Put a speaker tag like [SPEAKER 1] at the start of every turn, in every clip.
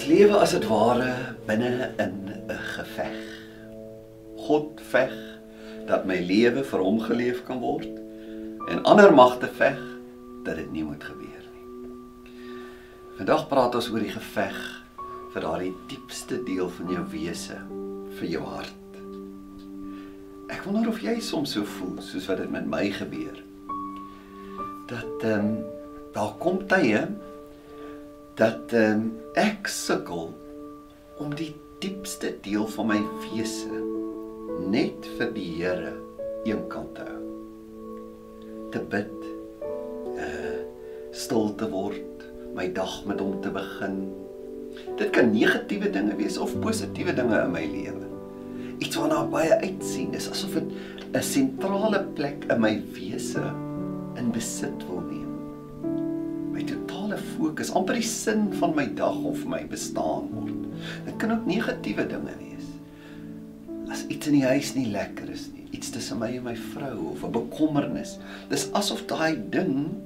[SPEAKER 1] Ons lewe as dit ware binne in 'n geveg. God veg dat my lewe vir hom geleef kan word en ander magte veg dat dit nie moet gebeur nie. Vandag praat ons oor die geveg vir daardie diepste deel van jou wese, vir jou hart. Ek wonder of jy soms so voel soos wat dit met my gebeur. Dat ehm um, daar kom tye dat um, ek sukkel om die diepste deel van my wese net vir die Here eenkant te hou. Te bid, uh stil te word, my dag met hom te begin. Dit kan negatiewe dinge wees of positiewe dinge in my lewe. Iets waarna baie uitsien is asof dit 'n sentrale plek in my wese in besit wil neem fokus, amper die sin van my dag of my bestaan word. Dit kan ook negatiewe dinge wees. As iets in die huis nie lekker is nie, iets tussen my en my vrou of 'n bekommernis, dis asof daai ding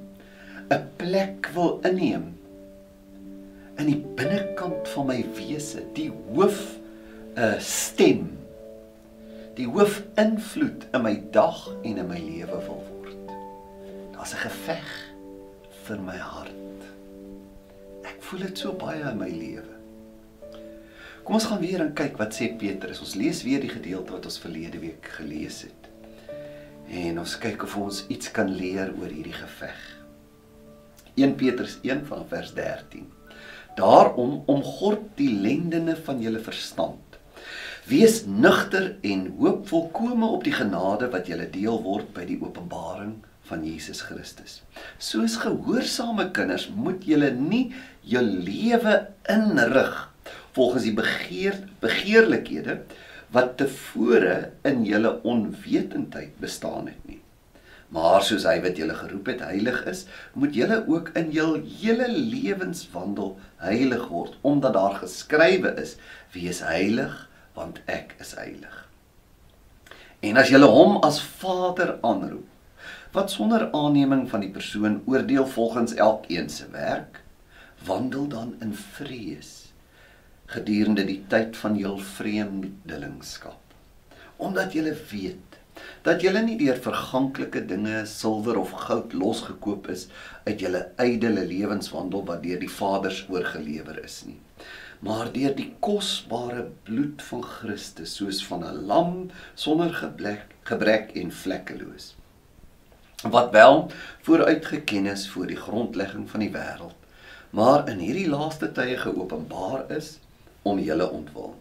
[SPEAKER 1] 'n plek wil inneem in die binnekant van my wese, die hoof 'n uh, stem die hoof invloed in my dag en in my lewe wil word. Daar's 'n geveg vir my hart voel dit so baie in my lewe. Kom ons gaan weer en kyk wat sê Petrus. Ons lees weer die gedeelte wat ons verlede week gelees het. En ons kyk of ons iets kan leer oor hierdie geveg. 1 Petrus 1 van vers 13. Daarom omgord die lendene van julle verstand. Wees nugter en hoop volkome op die genade wat julle deel word by die openbaring van Jesus Christus. Soos gehoorsame kinders moet julle nie jou lewe inrig volgens die begeer begeerlikhede wat tevore in julle onwetendheid bestaan het nie. Maar soos hy wat julle geroep het heilig is, moet julle ook in jul hele lewenswandel heilig word, omdat daar geskrywe is: Wees heilig, want ek is heilig. En as julle hom as Vader aanroep, wat sonder aanneming van die persoon oordeel volgens elkeen se werk, wandel dan in vrees gedurende die tyd van jul vreemdelingskap. Omdat jy weet dat jy nie deur verganklike dinge, silwer of goud losgekoop is uit jou ydelle lewenswandel wat deur die Vaders oorgelewer is nie, maar deur die kosbare bloed van Christus soos van 'n lam sonder gebrek, gebrek en vlekkeloos wat wel vooruitgeken is voor die grondlegging van die wêreld, maar in hierdie laaste tye geopenbaar is om julle ontwil.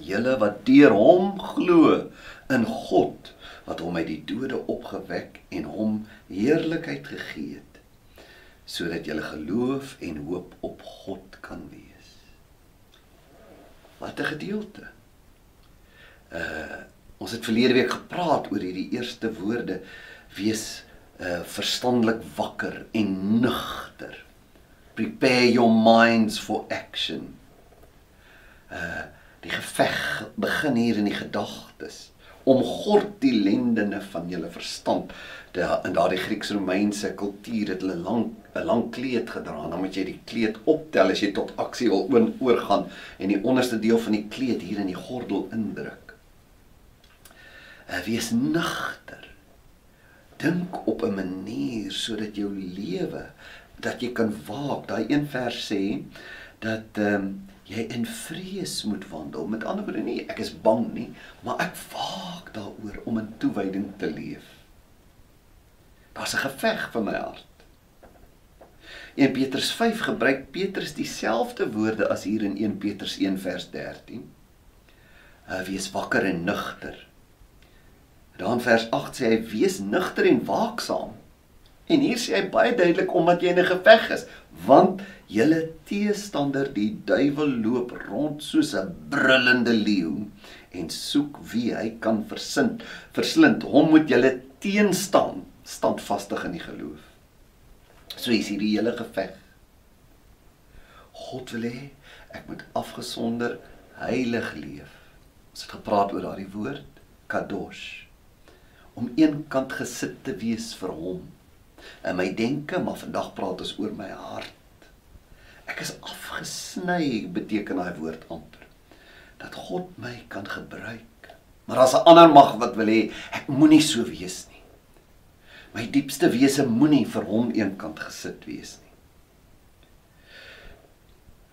[SPEAKER 1] Julle wat deur hom glo in God wat hom uit die dode opgewek en hom heerlikheid gegee het sodat julle geloof en hoop op God kan wees. Wat 'n gedeelte. Uh ons het verlede week gepraat oor hierdie eerste woorde wees uh verstandelik wakker en nugter. Prepare your minds for action. Uh die geveg begin hier in die gedagtes om gord die lendene van julle verstand. De, in daardie Grieks-Romeinse kultuur het hulle lank 'n lang kleed gedra. Dan moet jy die kleed optel as jy tot aksie wil oorgaan en die onderste deel van die kleed hier in die gordel indruk. Uh, wees nugter dink op 'n manier sodat jou lewe dat jy kan waak. Daai een vers sê dat ehm um, jy in vrees moet wandel. Met ander woorde nie ek is bang nie, maar ek waak daaroor om in toewyding te leef. Daar's 'n geveg van my hart. In Petrus 5 gebruik Petrus dieselfde woorde as hier in 1 Petrus 1 vers 13. Hy wees wakker en nugter. Dan vers 8 sê hy wees nugter en waaksaam. En hier sê hy baie duidelik omdat jy in 'n geveg is, want julle teestander die duiwel loop rond soos 'n brullende leeu en soek wie hy kan versind. Verslind hom moet julle teenstaan, standvastig in die geloof. So is hier die hele geveg. God wil hê ek moet afgesonder heilig leef. Ons het gepraat oor daardie woord kadosh om eenkant gesit te wees vir hom. In my denke, maar vandag praat ons oor my hart. Ek is afgesny beteken daai woord amper. Dat God my kan gebruik. Maar as 'n ander mag wat wil hê ek moenie so wees nie. My diepste wese moenie vir hom eenkant gesit wees nie.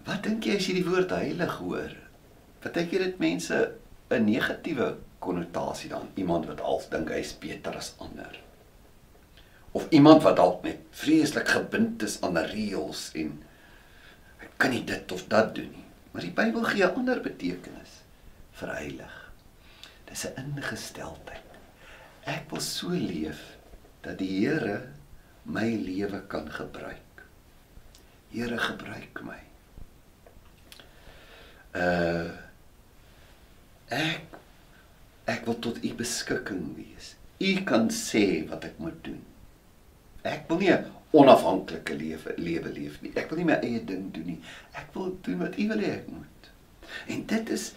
[SPEAKER 1] Wat dink jy as jy die woord heilig hoor? Wat dink jy dit mense 'n negatiewe konnotasie dan iemand wat al dink hy's beter as ander? of iemand wat dalk net vreeslik gebind is aan reëls en ek kan nie dit of dat doen nie. Maar die Bybel gee 'n ander betekenis vir heilig. Dis 'n ingesteldheid. Ek wil so leef dat die Here my lewe kan gebruik. Here gebruik my. Uh ek ek wil tot u beskikking wees. U kan sê wat ek moet doen. Ek wil nie 'n onafhanklike lewe lewe leef nie. Ek wil nie my eie ding doen nie. Ek wil doen wat U wil hê ek moet. En dit is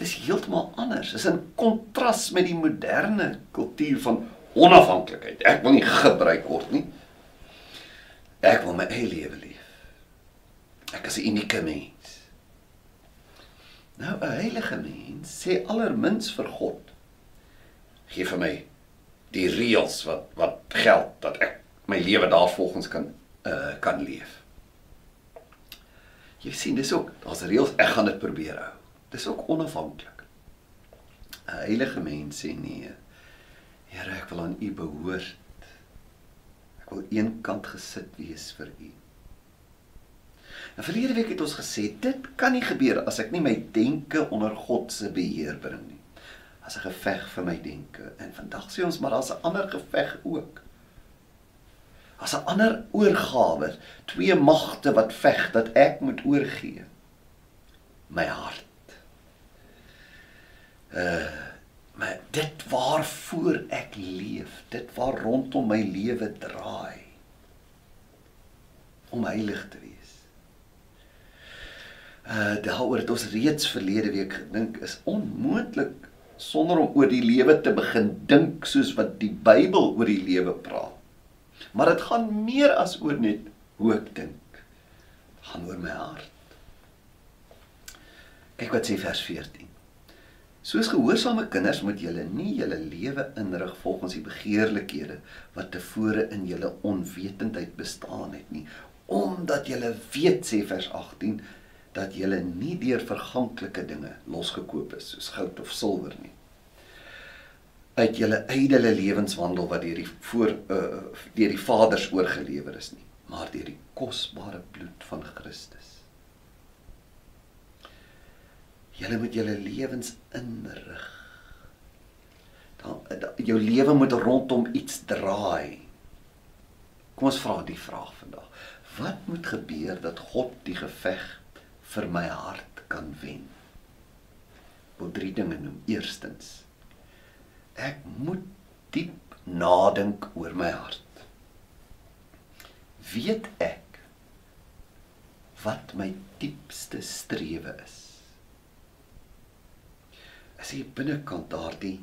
[SPEAKER 1] dis heeltemal anders. Dit is 'n kontras met die moderne kultuur van onafhanklikheid. Ek wil nie gebruik word nie. Ek wil my eie lewe leef. Ek is 'n unieke mens. Nou 'n heilige mens sê allermins vir God: "Geef vir my die reëls wat wat geld dat ek my lewe daarvolgens kan uh kan leef. Jy sien dis ook daar's reëls ek gaan dit probeer hou. Dis ook onafhanklik. 'n Heilige mens sê nee. Here, ek wil aan U behoort. Ek wil eenkant gesit wees vir U. Nou verlede week het ons gesê dit kan nie gebeur as ek nie my denke onder God se beheer bring nie as 'n geveg vir my denke. En vandag sê ons maar daar's 'n ander geveg ook. As 'n ander oorgawe, twee magte wat veg dat ek moet oorgee. My hart. Uh my dit waarvoor ek leef, dit waar rondom my lewe draai om heilig te wees. Uh daaroor het ons reeds verlede week gedink is onmoontlik sonder om oor die lewe te begin dink soos wat die Bybel oor die lewe praat. Maar dit gaan meer as oor net hoe ek dink. Dit gaan oor my hart. Kyk wat sê vers 14. Soos gehoorsame kinders moet julle nie julle lewe inrig volgens die begeerlikhede wat tevore in julle onwetendheid bestaan het nie, omdat julle weet sê vers 18 dat jy nie deur verganklike dinge losgekoop is soos goud of silwer nie. Uit julle ydelle lewenswandel wat deur die voor uh, deur die vaders oorgelewer is nie maar deur die kosbare bloed van Christus. Julle moet julle lewens inrig. Dan jou lewe moet rondom iets draai. Kom ons vra die vraag vandag. Wat moet gebeur dat God die geveg vir my hart kan wen. Wil drie dinge noem. Eerstens, ek moet diep nadink oor my hart. Weet ek wat my diepste strewe is? As jy binnekant daardie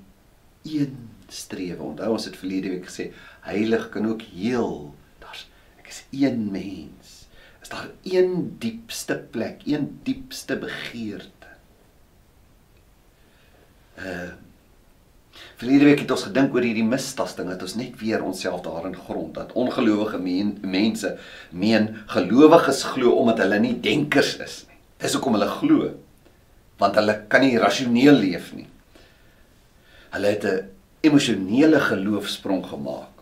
[SPEAKER 1] een strewe. Onthou ons het verlede week gesê heilig kan ook heel. Daar's ek is een mens daar een diepste plek, een diepste begeerte. Uh Verlede week het ons gedink oor hierdie mistasting dat ons net weer onsself daarin grond dat ongelowige men, mense meen gelowiges glo omdat hulle nie denkers is nie. Dis hoekom hulle glo want hulle kan nie rasioneel leef nie. Hulle het 'n emosionele geloofsprong gemaak.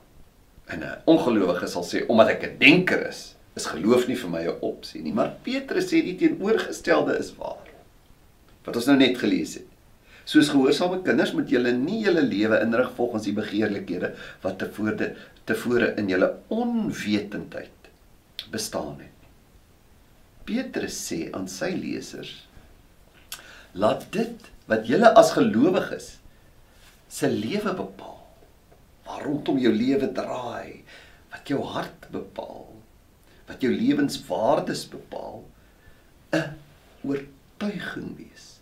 [SPEAKER 1] En 'n ongelowige sal sê omdat ek 'n denker is, is geloof nie vir my 'n opsie nie, maar Petrus sê die teenoorgestelde is waar. Wat ons nou net gelees het. Soos gehoorsame kinders moet julle nie julle lewe inrig volgens die begeerlikhede wat tevore tevore in julle onwetendheid bestaan het. Petrus sê aan sy lesers: Laat dit wat julle as gelowiges se lewe bepaal, waar rondom jou lewe draai, wat jou hart bepaal wat jou lewenswaardes bepaal 'n oortuiging wees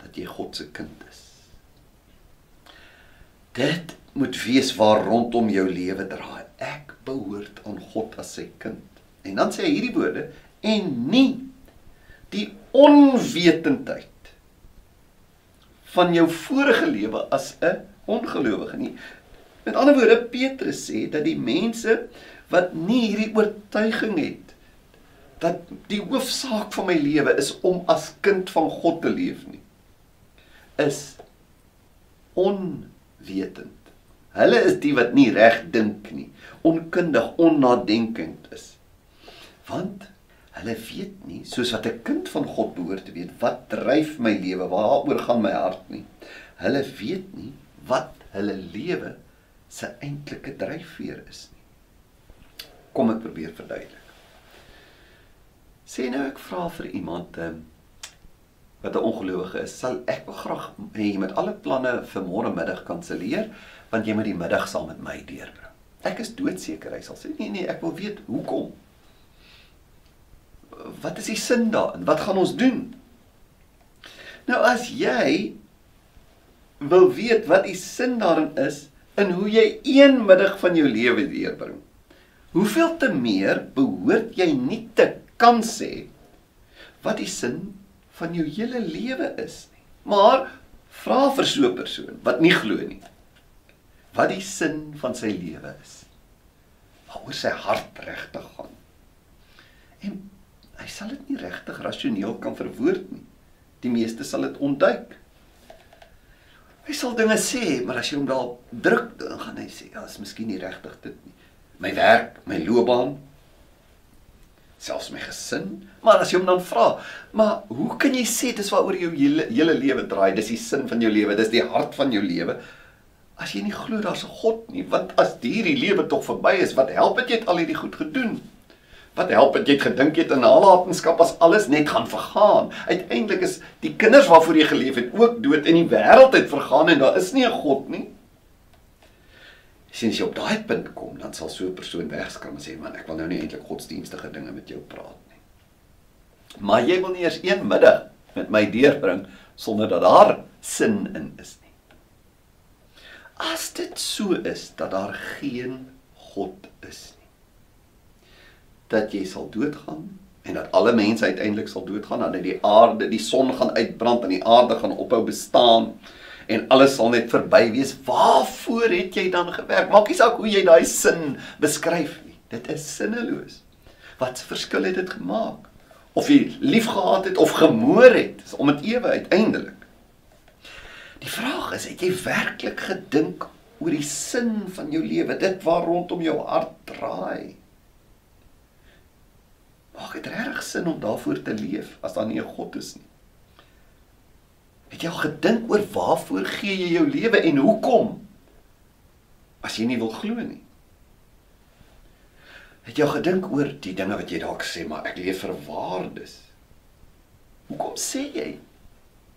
[SPEAKER 1] dat jy God se kind is. Dit moet wees waar rondom jou lewe draai. Ek behoort aan God as sy kind. En dan sê hy hierdie woorde en nie die onwetendheid van jou vorige lewe as 'n ongelowige nie. Met ander woorde, Petrus sê dat die mense wat nie hierdie oortuiging het dat die hoofsaak van my lewe is om as kind van God te leef nie, is onwetend. Hulle is die wat nie reg dink nie, onkundig, onnadenkend is. Want hulle weet nie, soos wat 'n kind van God behoort te weet, wat dryf my lewe, waaroor gaan my hart nie. Hulle weet nie wat hulle lewe se eintlike dryfveer is nie. Kom ek probeer verduidelik. Sê nou ek vra vir iemand um, wat 'n ongelowige is, sal ek graag hê jy met alle planne vir môre middag kanselleer want jy moet die middag saam met my deurbring. Ek is doodseker hy sal sê nee nee, ek wil weet hoekom. Wat is die sin daarin? Wat gaan ons doen? Nou as jy wil weet wat die sin daarin is in hoe jy een middag van jou lewe deurbring. Hoeveel te meer behoort jy nie te kan sê wat die sin van jou hele lewe is nie. Maar vra vir so 'n persoon wat nie glo nie. Wat die sin van sy lewe is. Waaroor sy hart regtig gaan. En hy sal dit nie regtig rasioneel kan verwoord nie. Die meeste sal dit ontduik. Hy sal dinge sê, maar as jy hom daarop druk, dan gaan hy sê, ja, is miskien nie regtig dit nie. My werk, my loopbaan, selfs my gesin. Maar as jy hom dan vra, maar hoe kan jy sê dis waaroor jou hele hele lewe draai? Dis die sin van jou lewe, dis die hart van jou lewe. As jy nie glo daar's 'n God nie, want as hierdie lewe tog verby is, wat help dit jy het al hierdie goed gedoen? Wat help dit jy het gedink jy het 'n nalatenskap as alles net gaan vergaan? Uiteindelik is die kinders waarvoor jy geleef het ook dood en die wêreld het vergaan en daar is nie 'n God nie sien as jy op daai punt kom, dan sal so 'n persoon wegskram en sê man, ek wil nou nie eintlik godsdienstige dinge met jou praat nie. Maar jy wil nie eers een middag met my deurbring sonder dat daar sin in is nie. As dit so is dat daar geen God is nie. Dat jy sal doodgaan en dat alle mense uiteindelik sal doodgaan, dat die aarde, die son gaan uitbrand en die aarde gaan ophou bestaan en alles sal net verby wees. Waarvoor het jy dan gewerk? Maak nie saak hoe jy daai sin beskryf nie. Dit is sinneloos. Wat 'n verskil het dit gemaak? Of jy liefgehad het of gemoor het, is om dit ewe uiteindelik. Die vraag is, het jy werklik gedink oor die sin van jou lewe, dit waar rondom jou hart draai? Maak dit regtig sin om daarvoor te leef as daar nie 'n God is nie? Het jy al gedink oor waarvoor gee jy jou lewe en hoekom? As jy nie wil glo nie. Het jy al gedink oor die dinge wat jy dalk sê, maar ek leef vir waardes? Hoekom sê jy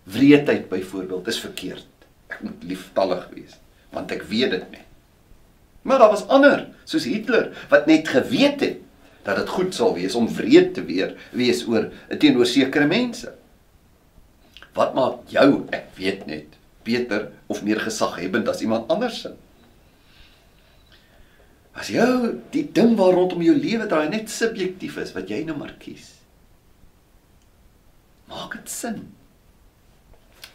[SPEAKER 1] wreedheid byvoorbeeld is verkeerd? Ek moet lieftallig wees, want ek weet dit nie. Maar daar was ander, soos Hitler, wat net geweet het dat dit goed sal wees om wreed te weer wees oor teenoor sekere mense. Wat maak jou, ek weet net, beter of meer gesaghebend as iemand anders se? As jou die ding waar rondom jou lewe draai net subjektief is wat jy nou maar kies. Maak dit sin?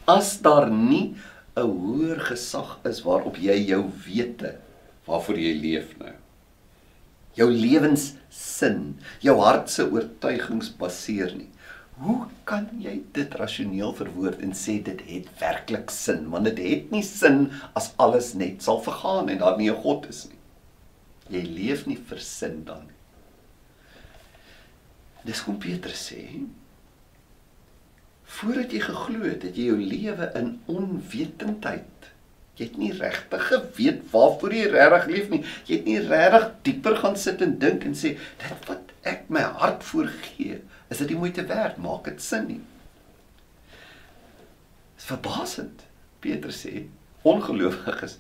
[SPEAKER 1] As daar nie 'n hoër gesag is waarop jy jou wete waarvoor jy leef nou. Jou lewenssin, jou hart se oortuigings baseer nie. Hoe kan jy dit rasioneel verwoord en sê dit het werklik sin? Want dit het nie sin as alles net sal vergaan en daar nie 'n God is nie. Jy leef nie vir sin dan nie. Dis hoe Petrus sê. Voordat jy geglo het, het jy jou lewe in onwetendheid. Jy het nie regtig geweet waarvoor jy regtig leef nie. Jy het nie regtig dieper gaan sit en dink en sê dit wat ek my hart voorgee is dit die moeite werd? Maak dit sin nie? Dis verbasend. Petrus sê ongelowiges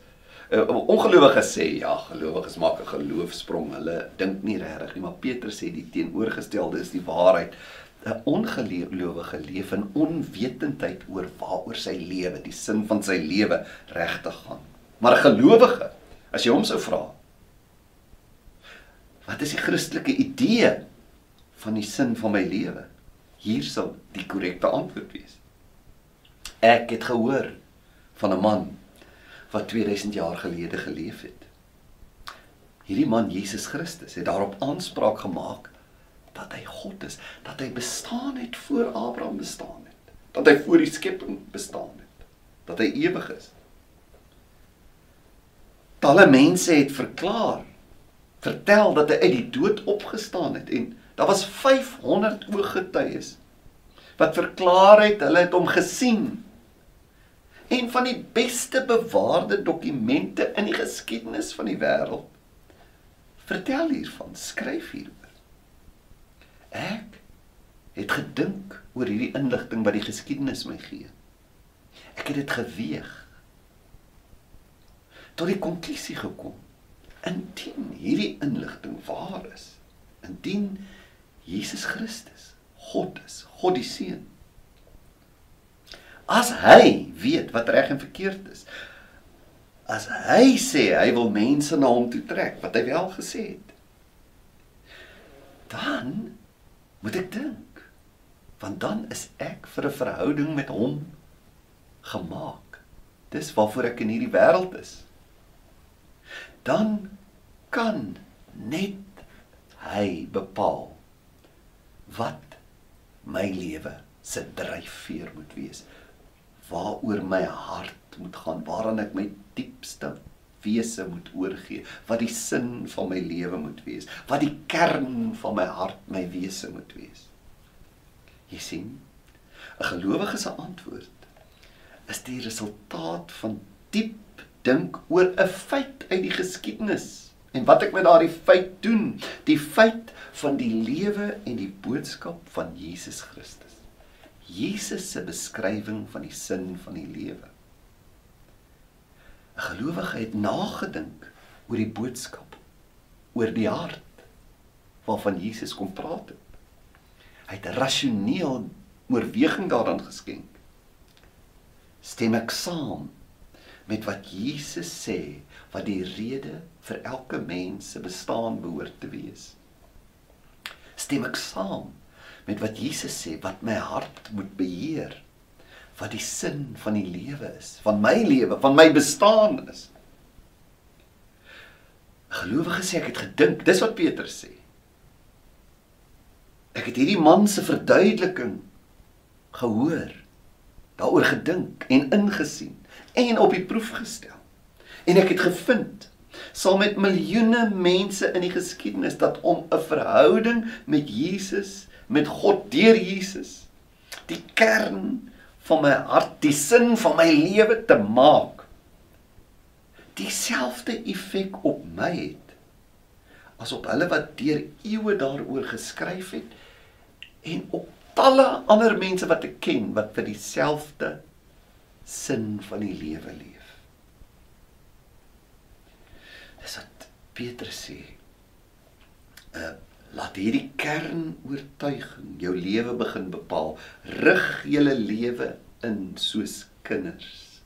[SPEAKER 1] uh, ongelowiges sê ja, gelowiges maak 'n geloofsprong. Hulle dink nie regtig nie, maar Petrus sê die teenoorgestelde is die waarheid. 'n Ongelowige leef in onwetendheid oor waaroor sy lewe, die sin van sy lewe regtig gaan. Maar 'n gelowige, as jy hom sou vra, wat is die Christelike idee van die sin van my lewe? Hier sal die korrekte antwoord wees. Ek het gehoor van 'n man wat 2000 jaar gelede geleef het. Hierdie man Jesus Christus het daarop aanspraak gemaak dat hy God is, dat hy bestaan het voor Abraham bestaan het, dat hy voor die skepping bestaan het, dat hy ewig is. Talle mense het verklaar, vertel dat hy uit die dood opgestaan het en daar was 500 ooggetuies wat verklaar het hulle het hom gesien. En van die beste bewaarde dokumente in die geskiedenis van die wêreld vertel hiervan, skryf hieroor. Ek het gedink oor hierdie inligting wat die geskiedenis my gee. Ek het dit geweeg tot die konklusie gekom indien hierdie inligting waar is indien Jesus Christus God is God die seun. As hy weet wat reg en verkeerd is as hy sê hy wil mense na hom toe trek wat hy wel gesê het dan moet ek dink want dan is ek vir 'n verhouding met hom gemaak. Dis waarvoor ek in hierdie wêreld is. Dan kan net hy bepaal wat my lewe se dryfveer moet wees waaroor my hart moet gaan waaraan ek my diepste wese moet oorgee wat die sin van my lewe moet wees wat die kern van my hart my wese moet wees. Jy sien 'n gelowige se antwoord is die resultaat van diep dink oor 'n feit uit die geskiedenis en wat ek met daardie feit doen, die feit van die lewe en die boodskap van Jesus Christus. Jesus se beskrywing van die sin van die lewe. 'n Gelowige het nagedink oor die boodskap, oor die hart waarvan Jesus kom praat het. Hy het rasioneel oorweging daaraan geskenk. Stem ek saam met wat Jesus sê wat die rede vir elke mens se bestaan behoort te wees. Stem ek saam met wat Jesus sê wat my hart moet beheer, wat die sin van die lewe is, van my lewe, van my bestaan is. Gelowige sê ek het gedink, dis wat Petrus sê. Ek het hierdie man se verduideliking gehoor, daaroor gedink en ingesien en op die proef gestel. En ek het gevind sal met miljoene mense in die geskiedenis dat om 'n verhouding met Jesus, met God deur Jesus, die kern van my hart, die sin van my lewe te maak, dieselfde effek op my het as op hulle wat deur eeue daaroor geskryf het en op talle ander mense wat ek ken wat vir dieselfde sin van die lewe leef. Dis wat Petrus sê. Uh laat hierdie kern oortuiging jou lewe begin bepaal. Rig julle lewe in soos kinders.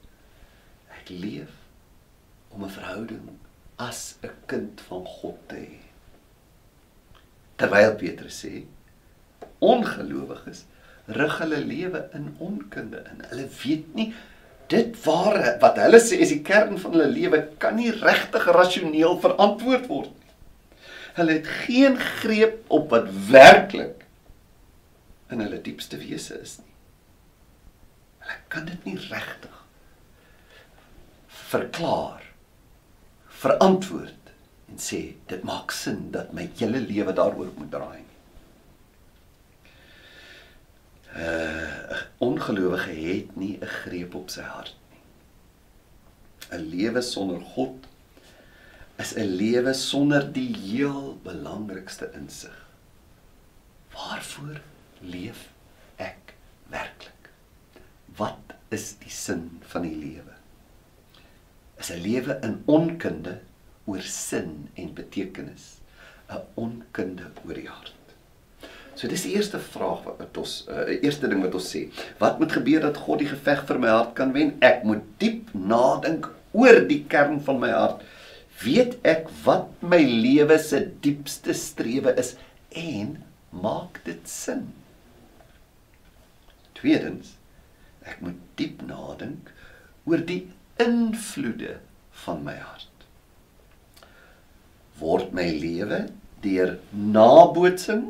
[SPEAKER 1] Ek leef om 'n verhouding as 'n kind van God te hê. Terwyl Petrus sê ongelowiges rig hulle lewe in onkunde in. Hulle weet nie dit ware wat hulle sê is die kern van hulle lewe kan nie regtig rasioneel verantwoord word nie. Hulle het geen greep op wat werklik in hulle diepste wese is nie. Hulle kan dit nie regtig verklaar verantwoord en sê dit maak sin dat my hele lewe daaroor moet draai. Uh ongelowige het nie 'n greep op sy hart nie. 'n Lewe sonder God is 'n lewe sonder die heel belangrikste insig. Waarvoor leef ek werklik? Wat is die sin van die lewe? Is 'n lewe in onkunde oor sin en betekenis, 'n onkunde oor die hart. So dis die eerste vraag wat ons uh, eerste ding wat ons sê. Wat moet gebeur dat God die geveg vir my hart kan wen? Ek moet diep nadink oor die kern van my hart. Weet ek wat my lewe se diepste strewe is en maak dit sin? Tweedens, ek moet diep nadink oor die invloede van my hart. Word my lewe deur nabootsing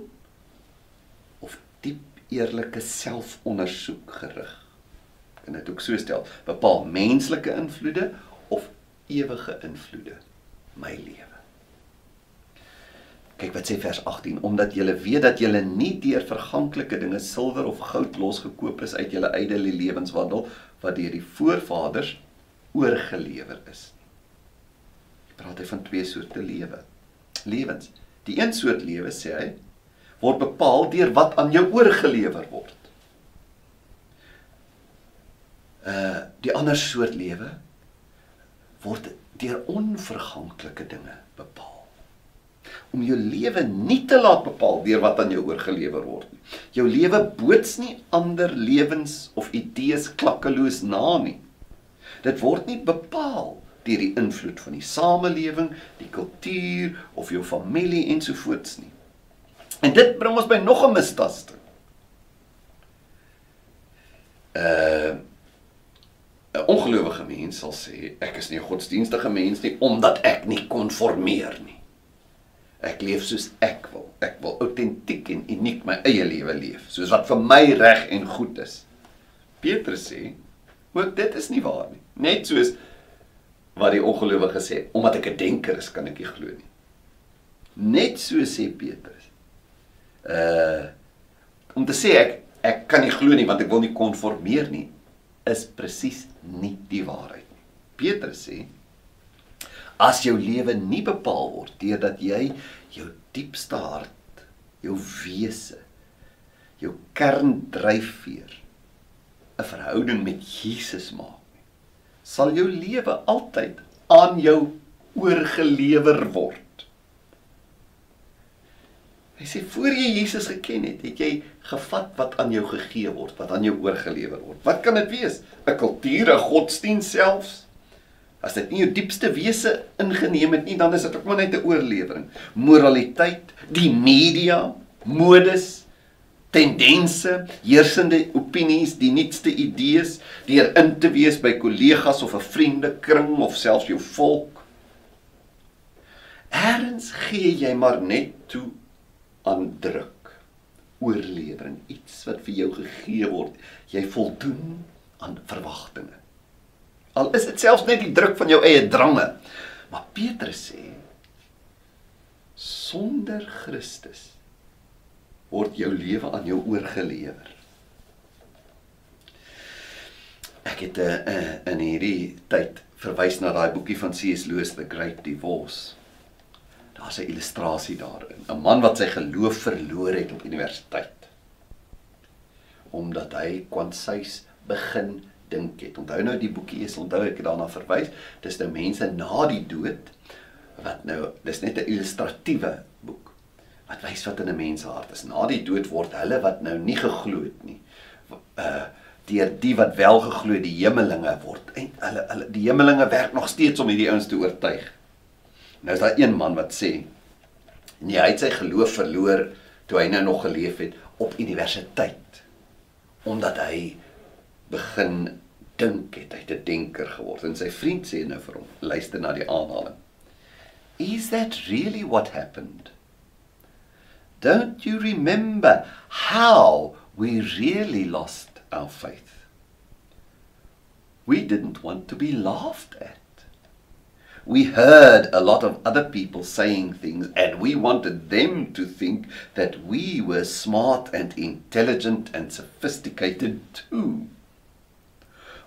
[SPEAKER 1] eerlike selfondersoek gerig? Kan dit ook so stel? Bepaal menslike invloede of ewige invloede my lewe? Kyk wat sê vers 18, omdat julle weet dat julle nie deur verganklike dinge silwer of goud losgekoop is uit julle ydelle lewenswandel wat deur die voorvaders oorgelewer is. Praat hy van twee soorte lewe. Lewens. Die een soort lewe sê hy word bepaal deur wat aan jou oorgelewer word. Uh die ander soort lewe word deur onverganklike dinge bepaal om jou lewe nie te laat bepaal deur wat aan jou oorgelewer word nie. Jou lewe boots nie ander lewens of idees klakkeloos na nie. Dit word nie bepaal deur die invloed van die samelewing, die kultuur of jou familie ensovoorts nie. En dit bring ons by nog 'n mistasting. Uh 'n ongelowige mens sal sê ek is nie 'n godsdienstige mens nie omdat ek nie konformeer nie. Ek leef soos ek wil. Ek wil autentiek en uniek my eie lewe leef, soos wat vir my reg en goed is. Petrus sê, "Ook dit is nie waar nie." Net soos wat die ongelowige sê, omdat ek 'n denker is, kan ek nie glo nie. Net so sê Petrus. Uh om te sê ek ek kan nie glo nie want ek wil nie konformeer nie, is presies nie die waarheid nie. Petrus sê as jou lewe nie bepaal word deurdat jy jou diepste hart, jou wese, jou kerndryfveer 'n verhouding met Jesus maak nie, sal jou lewe altyd aan jou oorgelewer word. Hy sê voor jy Jesus geken het, het jy gevat wat aan jou gegee word, wat aan jou oorgelewer word. Wat kan dit wees? 'n Kultuur, 'n godsdienst selfs? As dit nie jou diepste wese ingeneem het nie, dan is dit ook maar net 'n oorlewering. Moraliteit, die media, modes, tendense, heersende opinies, die nuutste idees, deur in te wees by kollegas of 'n vriendekring of selfs jou volk. Erns gee jy maar net toe aan druk. Oorlewering, iets wat vir jou gegee word. Jy voldoen aan verwagtinge. Al is dit selfs net die druk van jou eie drange. Maar Petrus sê sonder Christus word jou lewe aan jou oorgelewer. Ek het 'n uh, eh, uh, eh, in hierdie tyd verwys na daai boekie van C.S. Lewis The Great Divorce. Daar's 'n illustrasie daarin, 'n man wat sy geloof verloor het op universiteit. Omdat hy kwansuis begin dink het. Onthou nou die boekie is onthou ek het daarna verwys. Dis nou mense na die dood wat nou dis net 'n illustratiewe boek. Wat wys wat in 'n mens se hart is. Na die dood word hulle wat nou nie geglo het nie. Uh deur die wat wel geglo het, die hemelinge word en hulle hulle die hemelinge werk nog steeds om hierdie ouens te oortuig. Nou is daar een man wat sê nee, hy het sy geloof verloor toe hy nou nog geleef het op universiteit omdat hy begin dink het hy 'n denker geword. En sy vriend sê nou vir hom luister na die aanhaling. Is that really what happened? Don't you remember how we really lost our faith? We didn't want to be laughed at We heard a lot of other people saying things, and we wanted them to think that we were smart and intelligent and sophisticated too.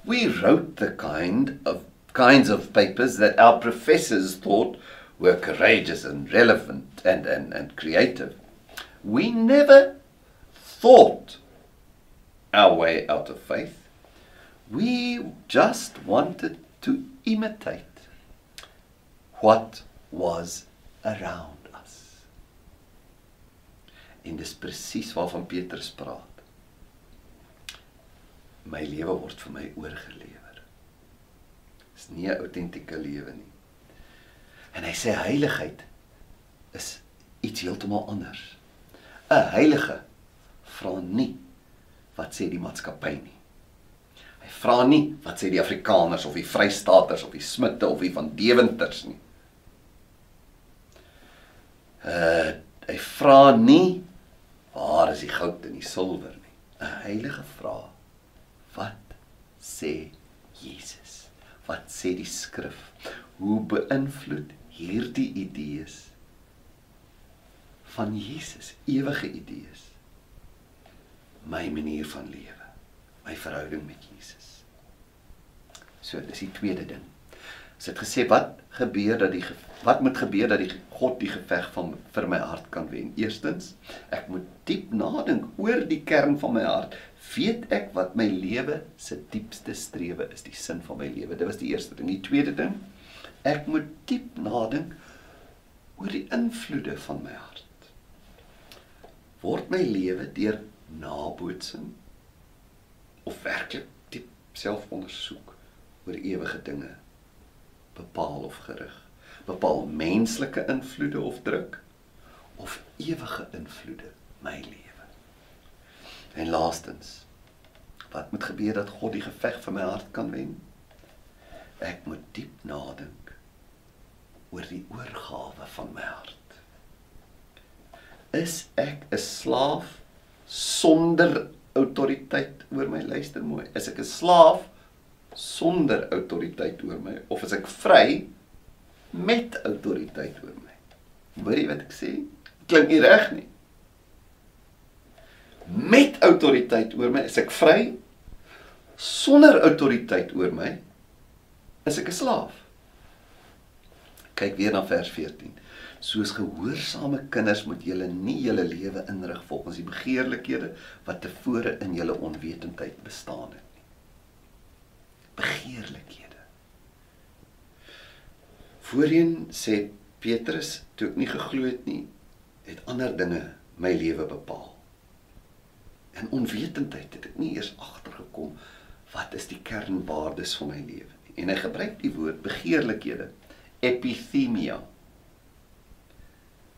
[SPEAKER 1] We wrote the kind of kinds of papers that our professors thought were courageous and relevant and, and, and creative. We never thought our way out of faith. We just wanted to imitate what was around us. En dis presies waarvan Petrus praat my lewe word vir my oorgelewer. Dis nie 'n autentieke lewe nie. En hy sê heiligheid is iets heeltemal anders. 'n heilige vra nie wat sê die maatskappy nie. Hy vra nie wat sê die Afrikaners of die Vrystaaters of die Smitte of die van Dewinters nie. Uh hy vra nie waar is die goud en die silwer nie. 'n Heilige vra wat sê Jesus? Wat sê die skrif? Hoe beïnvloed hierdie idees van Jesus, ewige idees my manier van lewe, my verhouding met Jesus. So, dis die tweede ding. As dit gesê wat gebeur dat die wat moet gebeur dat die God die geveg van vir my hart kan wen? Eerstens, ek moet diep nadink oor die kern van my hart. Weet ek wat my lewe se diepste strewe is, die sin van my lewe? Dit was die eerste ding. Die tweede ding, ek moet diep nadink oor die invloede van my hart. Word my lewe deur nabootsing of werklik diep selfondersoek oor ewige dinge bepaal of gerig? Bepaal menslike invloede of druk of ewige invloede my lewe? En laastens, wat moet gebeur dat God die geveg vir my hart kan wen? Ek moet diep nadink oor die oorgawe van my hart. Is ek 'n slaaf sonder autoriteit oor my luister mooi? Is ek 'n slaaf sonder autoriteit oor my of is ek vry met autoriteit oor my? Hoor jy wat ek sê? Klink nie reg nie. Met autoriteit oor my is ek vry. Sonder autoriteit oor my is ek 'n slaaf. Kyk weer na vers 14. Soos gehoorsame kinders moet julle nie julle lewe inrig volgens die begeerlikhede wat tevore in julle onwetendheid bestaan het nie. Begeerlikhede. Voorheen sê Petrus toe ek nie geglo het nie, het ander dinge my lewe bepaal. In onwetendheid het ek nie eers agtergekom wat is die kernwaardes van my lewe nie. En hy gebruik die woord begeerlikhede, epithemia.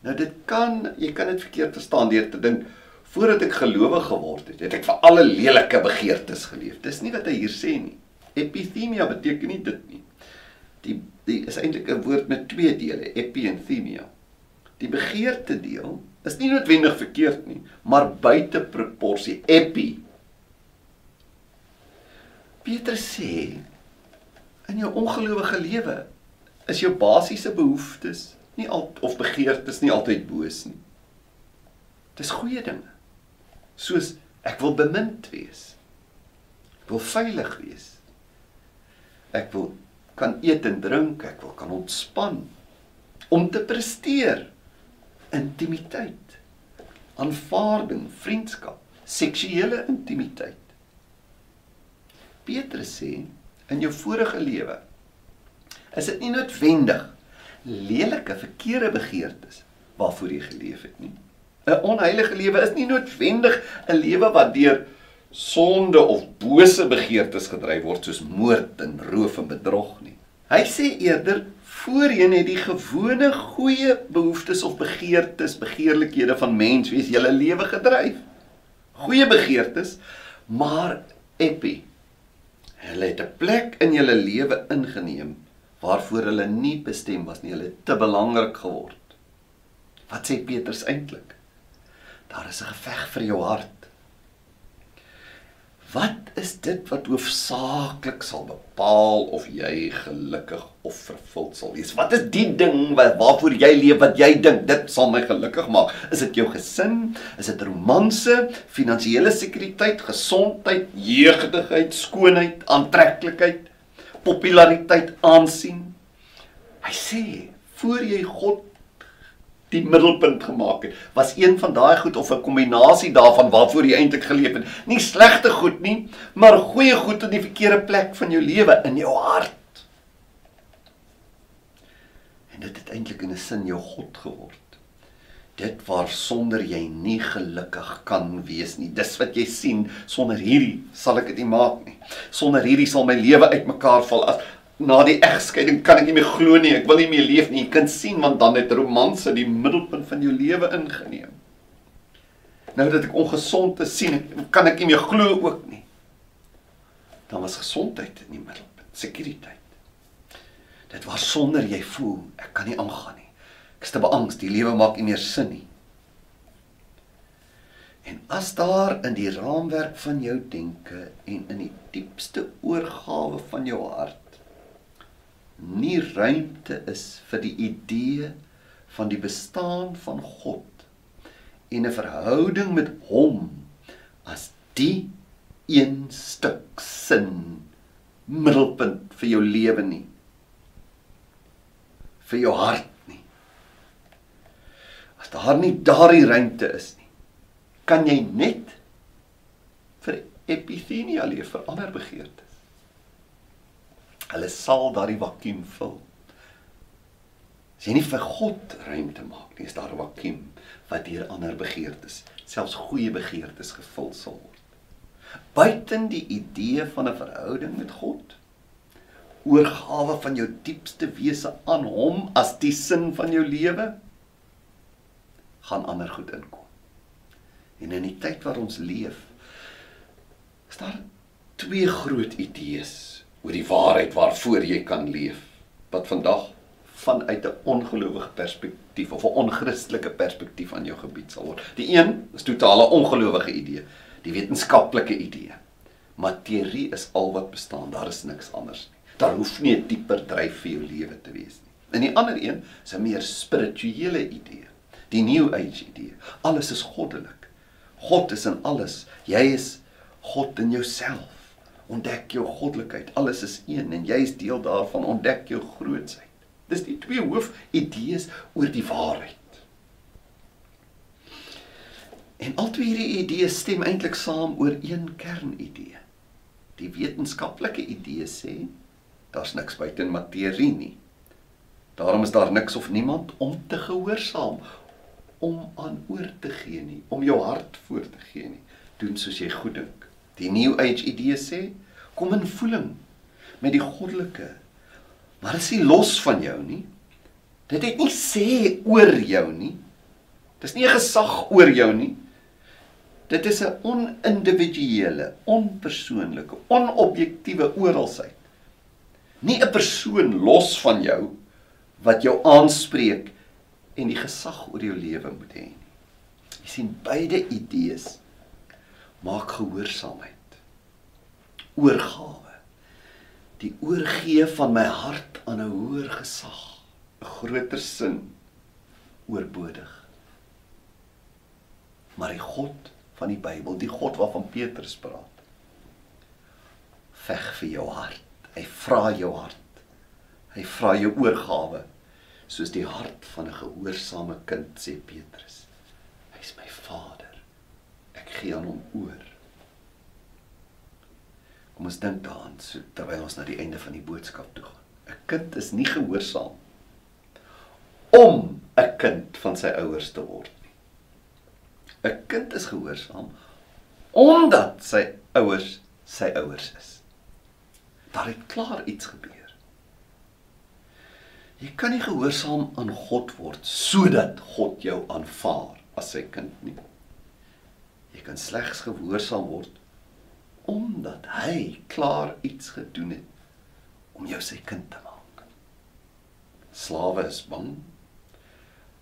[SPEAKER 1] Nou dit kan, jy kan dit verkeerd verstaan deur te dink voordat ek gelowig geword het, het ek vir alle lelike begeertes geleef. Dis nie wat hy hier sê nie. Epithemia beteken nie dit nie. Die die is eintlik 'n woord met twee dele, epi en themia. Die begeerte deel is nie noodwendig verkeerd nie, maar buite proporsie. Epi. Petrus sê in jou ongelowige lewe is jou basiese behoeftes nie al of begeertes nie altyd boos nie. Dis goeie dinge. Soos ek wil bemind wees. Ek wil veilig wees. Ek wil kan eet en drink, ek wil kan ontspan om te presteer intimiteit, aanvaarding, vriendskap, seksuele intimiteit. Petrus sê in jou vorige lewe is dit nie noodwendig lelike verkeerde begeertes waarvoor jy geleef het nie. 'n Onheilige lewe is nie noodwendig 'n lewe wat deur sonde of bose begeertes gedryf word soos moord en roof en bedrog nie. Hy sê eerder Voorheen het die gewone goeie behoeftes of begeertes, begeerlikhede van mens wees julle lewe gedryf. Goeie begeertes, maar epi. Hulle het 'n plek in julle lewe ingeneem waarvoor hulle nie bestem was nie. Hulle het te belangrik geword. Wat sê Petrus eintlik? Daar is 'n geveg vir jou hart. Wat is dit wat hoofsaaklik sal bepaal of jy gelukkig of vervuld sal wees? Wat is die ding wat waarvoor jy leef wat jy dink dit sal my gelukkig maak? Is dit jou gesin? Is dit romanse, finansiële sekuriteit, gesondheid, jeugdigheid, skoonheid, aantreklikheid, populariteit, aansien? Hy sê, voor jy God die middelpunt gemaak het, was een van daai goed of 'n kombinasie daarvan waarvoor jy eintlik geleef het. Nie slegte goed nie, maar goeie goed in die verkeerde plek van jou lewe in jou hart. En dit het eintlik in 'n sin jou God geword. Dit waar sonder jy nie gelukkig kan wees nie. Dis wat jy sien, sonder hierdie sal ek dit nie maak nie. Sonder hierdie sal my lewe uitmekaar val as na die egskeiding kan ek nie meer glo nie. Ek wil nie meer leef nie. Jy kan sien want dan het romanse die middelpunt van jou lewe ingeneem. Nou dat ek ongesond is, sien ek kan ek nie meer glo ook nie. Dan was gesondheid in die middelpunt, sekuriteit. Dit was sonder jy voel ek kan nie aangaan nie. Ek is te beangs, die lewe maak nie meer sin nie. En as daar in die raamwerk van jou denke en in die diepste oorgawe van jou hart nie ruimte is vir die idee van die bestaan van God en 'n verhouding met hom as die een stuk sin middelpunt vir jou lewe nie vir jou hart nie. As daar nie daardie ruimte is nie kan jy net vir epithenia leef vir ander begeertes hulle sal daardie vakuum vul as jy nie vir God ruimte maak nie is daar 'n vakuum wat deur ander begeertes, selfs goeie begeertes gevul sal word. Buiten die idee van 'n verhouding met God, oorgawe van jou diepste wese aan hom as die sin van jou lewe, gaan ander goed inkom. En in die tyd waar ons leef, is daar twee groot idees oor die waarheid waarvoor jy kan leef wat vandag vanuit 'n ongelowige perspektief of 'n onchristelike perspektief aan jou gebied sal word. Die een is totale ongelowige idee, die wetenskaplike idee. Materie is al wat bestaan, daar is niks anders nie. Daar hoef nie 'n dieper dryf vir jou lewe te wees nie. En die ander een is 'n meer spirituele idee, die new age idee. Alles is goddelik. God is in alles. Jy is God in jouself. Ontdek jou goddelikheid. Alles is een en jy is deel daarvan. Ontdek jou grootsheid. Dis die twee hoofidees oor die waarheid. En al twee hierdie idees stem eintlik saam oor een kernidee. Die wetenskaplike idee sê daar's niks buite materie nie. Daarom is daar niks of niemand om te gehoorsaam, om aan oor te gee nie, om jou hart voor te gee nie. Doen soos jy goed dink. Die new age idee sê kom in voeling met die goddelike Maar is nie los van jou nie. Dit het nie sê oor jou nie. Dis nie 'n gesag oor jou nie. Dit is 'n onindividuele, onpersoonlike, onobjektiewe oralsheid. Nie 'n persoon los van jou wat jou aanspreek en die gesag oor jou lewe moet hê nie. Jy sien beide idees maak gehoorsaamheid oorgawe die oorgee van my hart aan 'n hoër gesag, 'n groter sin oorbodig. Maar die God van die Bybel, die God waarvan Petrus praat, veg vir jou hart. Hy vra jou hart. Hy vra jou oorgawe soos die hart van 'n gehoorsame kind sê Petrus. Hy's my Vader. Gee aan hom oor. Kom ons dink daaraan so, terwyl ons na die einde van die boodskap toe gaan. 'n Kind is nie gehoorsaam om 'n kind van sy ouers te word nie. 'n Kind is gehoorsaam omdat sy ouers sy ouers is. Daar het klaar iets gebeur. Jy kan nie gehoorsaam aan God word sodat God jou aanvaar as sy kind nie. Jy kan slegs gehoorsaam word omdat hy klaar iets gedoen het om jou sy kind te maak. Slawe is bang.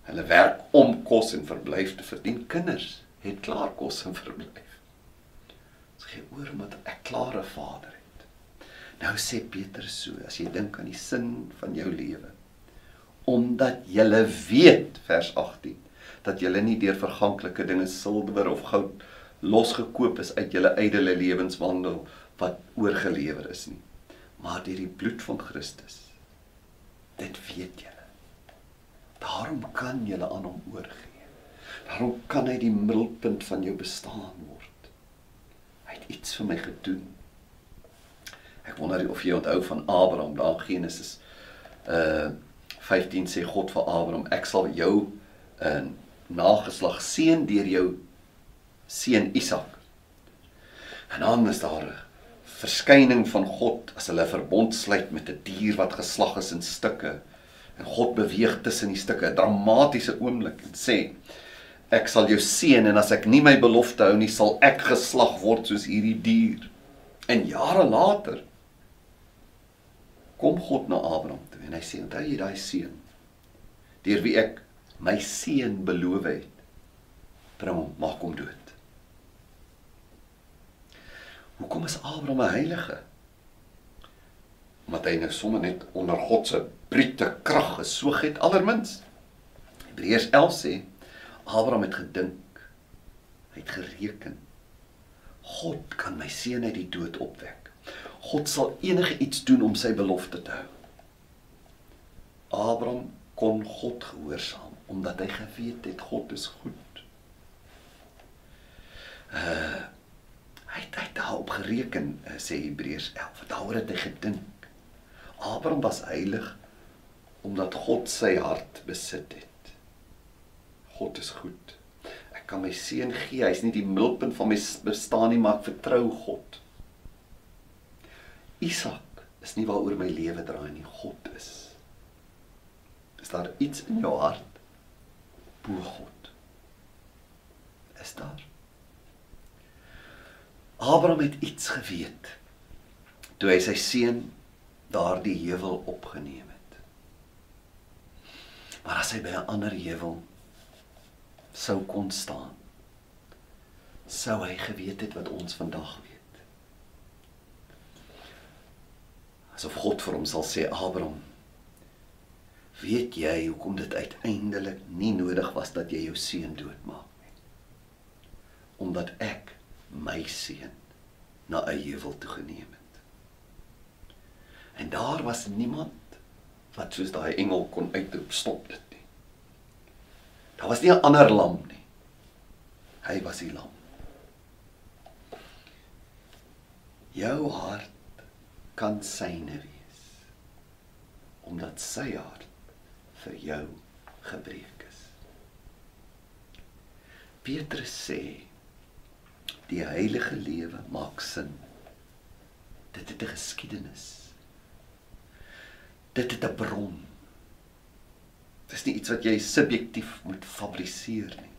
[SPEAKER 1] Hulle werk om kos en verblyf te verdien. Kinders het klaar kos en verblyf. Dit gee oor omdat ek klaar 'n vader het. Nou sê Petrus so, as jy dink aan die sin van jou lewe, omdat jy weet vers 18 dat jy nie deur verganklike dinge silwer of goud losgekoop is uit julle ydelle lewenswandel wat oorgelewer is nie maar deur die bloed van Christus. Dit weet julle. Daarom kan julle aan hom oorgee. Daarom kan hy die middelpunt van jou bestaan word. Hy het iets vir my gedoen. Ek wonder of jy onthou van Abraham daar Genesis uh 15 sê God vir Abraham ek sal jou 'n uh, nageslag seën deur jou seun Isak. En dan is daar 'n verskyning van God as hulle verbond sluit met 'n dier wat geslag is in stukke. En God beweeg tussen die stukke, 'n dramatiese oomblik en sê Ek sal jou seën en as ek nie my belofte hou nie, sal ek geslag word soos hierdie dier. En jare later kom God na Abraham toe en hy sê: "Onthou jy daai seun deur wie ek my seun beloof het? Bring hom, maak hom dood." Hoekom is Abraham 'n heilige? Omdat hy nou sommer net onder God se brute krag gesoog het allermins. Hebreërs 11 sê Abraham het gedink, hy het gereken. God kan my seun uit die dood opwek. God sal enige iets doen om sy belofte te hou. Abraham kon God gehoorsaam omdat hy geweet het God is goed. Uh hy het, hy het daarop gereken uh, sê Hebreërs 11. Daaroor het hy gedink. Abraham was heilig omdat God sy hart besit het. God is goed. Ek kan my seun gee. Hy's nie die middelpunt van my bestaan nie, maar ek vertrou God. Isak is nie waaroor my lewe draai nie, God is. Is daar iets in jou hart bo God? Is daar? Abraham het iets geweet toe hy sy seun daardie heuwel opgeneem het. Maar as hy by 'n ander heuwel sou kon staan, sou hy geweet het wat ons vandag weet. Asof God vir hom sal sê Abraham, weet jy hoekom dit uiteindelik nie nodig was dat jy jou seun doodmaak nie? Omdat ek my seun na 'n heuwel toe geneem het. En daar was niemand wat soos daai engel kon uitroep stop dit nie. Daar was nie 'n ander lam nie. Hy was die lam. Jou hart kan syne wees omdat sy hart vir jou gebreek is. Petrus sê Die heilige lewe maak sin. Dit het 'n geskiedenis. Dit het 'n bron. Dit is nie iets wat jy subjektief moet fabriseer nie.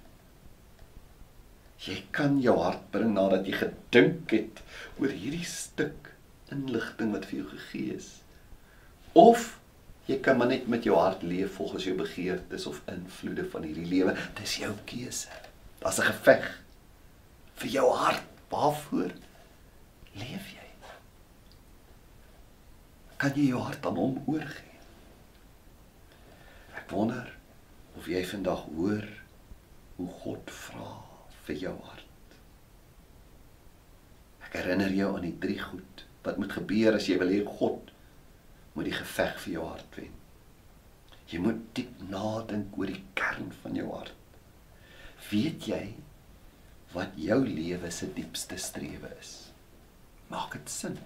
[SPEAKER 1] Jy kan jou hart bring nadat jy gedink het oor hierdie stuk inligting wat vir jou gegee is. Of jy kan maar net met jou hart leef volgens jou begeertes of invloede van hierdie lewe. Dis jou keuse. Daar's 'n geveg vir jou hart. Waarvoor leef jy? Kan jy jou hart aan hom oorgee? Ek wonder of jy vandag hoor hoe God vra vir jou hart. Ek herinner jou aan die drie goed wat moet gebeur as jy wil hê God moet die geveg vir jou hart wen. Jy moet diep nadink oor die kern van jou hart. Weet jy wat jou lewe se diepste strewe is. Maak dit sin.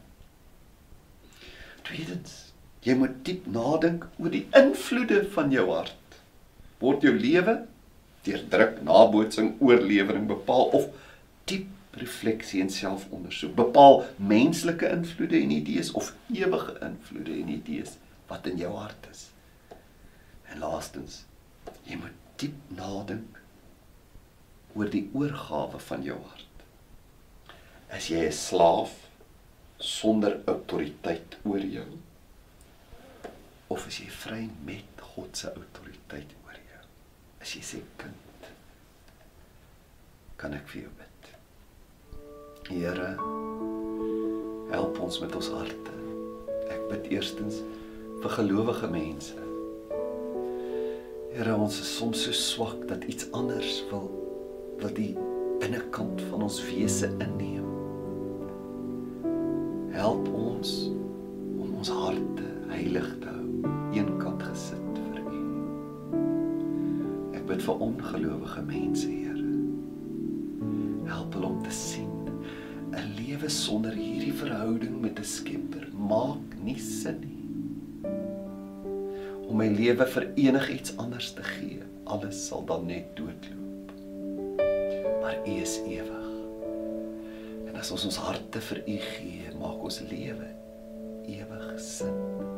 [SPEAKER 1] Tweedens, jy moet diep nadink oor die invloede van jou hart. Word jou lewe deur druk, nabootsing, oorlewering bepaal of diep refleksie en selfondersoek bepaal menslike invloede en idees of ewige invloede en idees wat in jou hart is. En laastens, jy moet diep nadink oor die oorgawe van jou hart. As jy 'n slaaf sonder autoriteit oor jou of as jy vry met God se autoriteit oor jou. As jy sê kind, kan ek vir jou bid. Here, help ons met ons harte. Ek bid eerstens vir gelowige mense. Here, ons is soms so swak dat iets anders wil wil die binnekant van ons wese inneem. Help ons om ons harte heilig te hou, eenkant gesit vir U. Ek bid vir ongelowige mense, Here. Lewe sonder hierdie verhouding met 'n Skepper maak nie sin nie. Om my lewe vir enigiets anders te gee, alles sal dan net doodloop maar U is ewig. En as ons ons harte vir U gee, maak ons lewe ewig sin.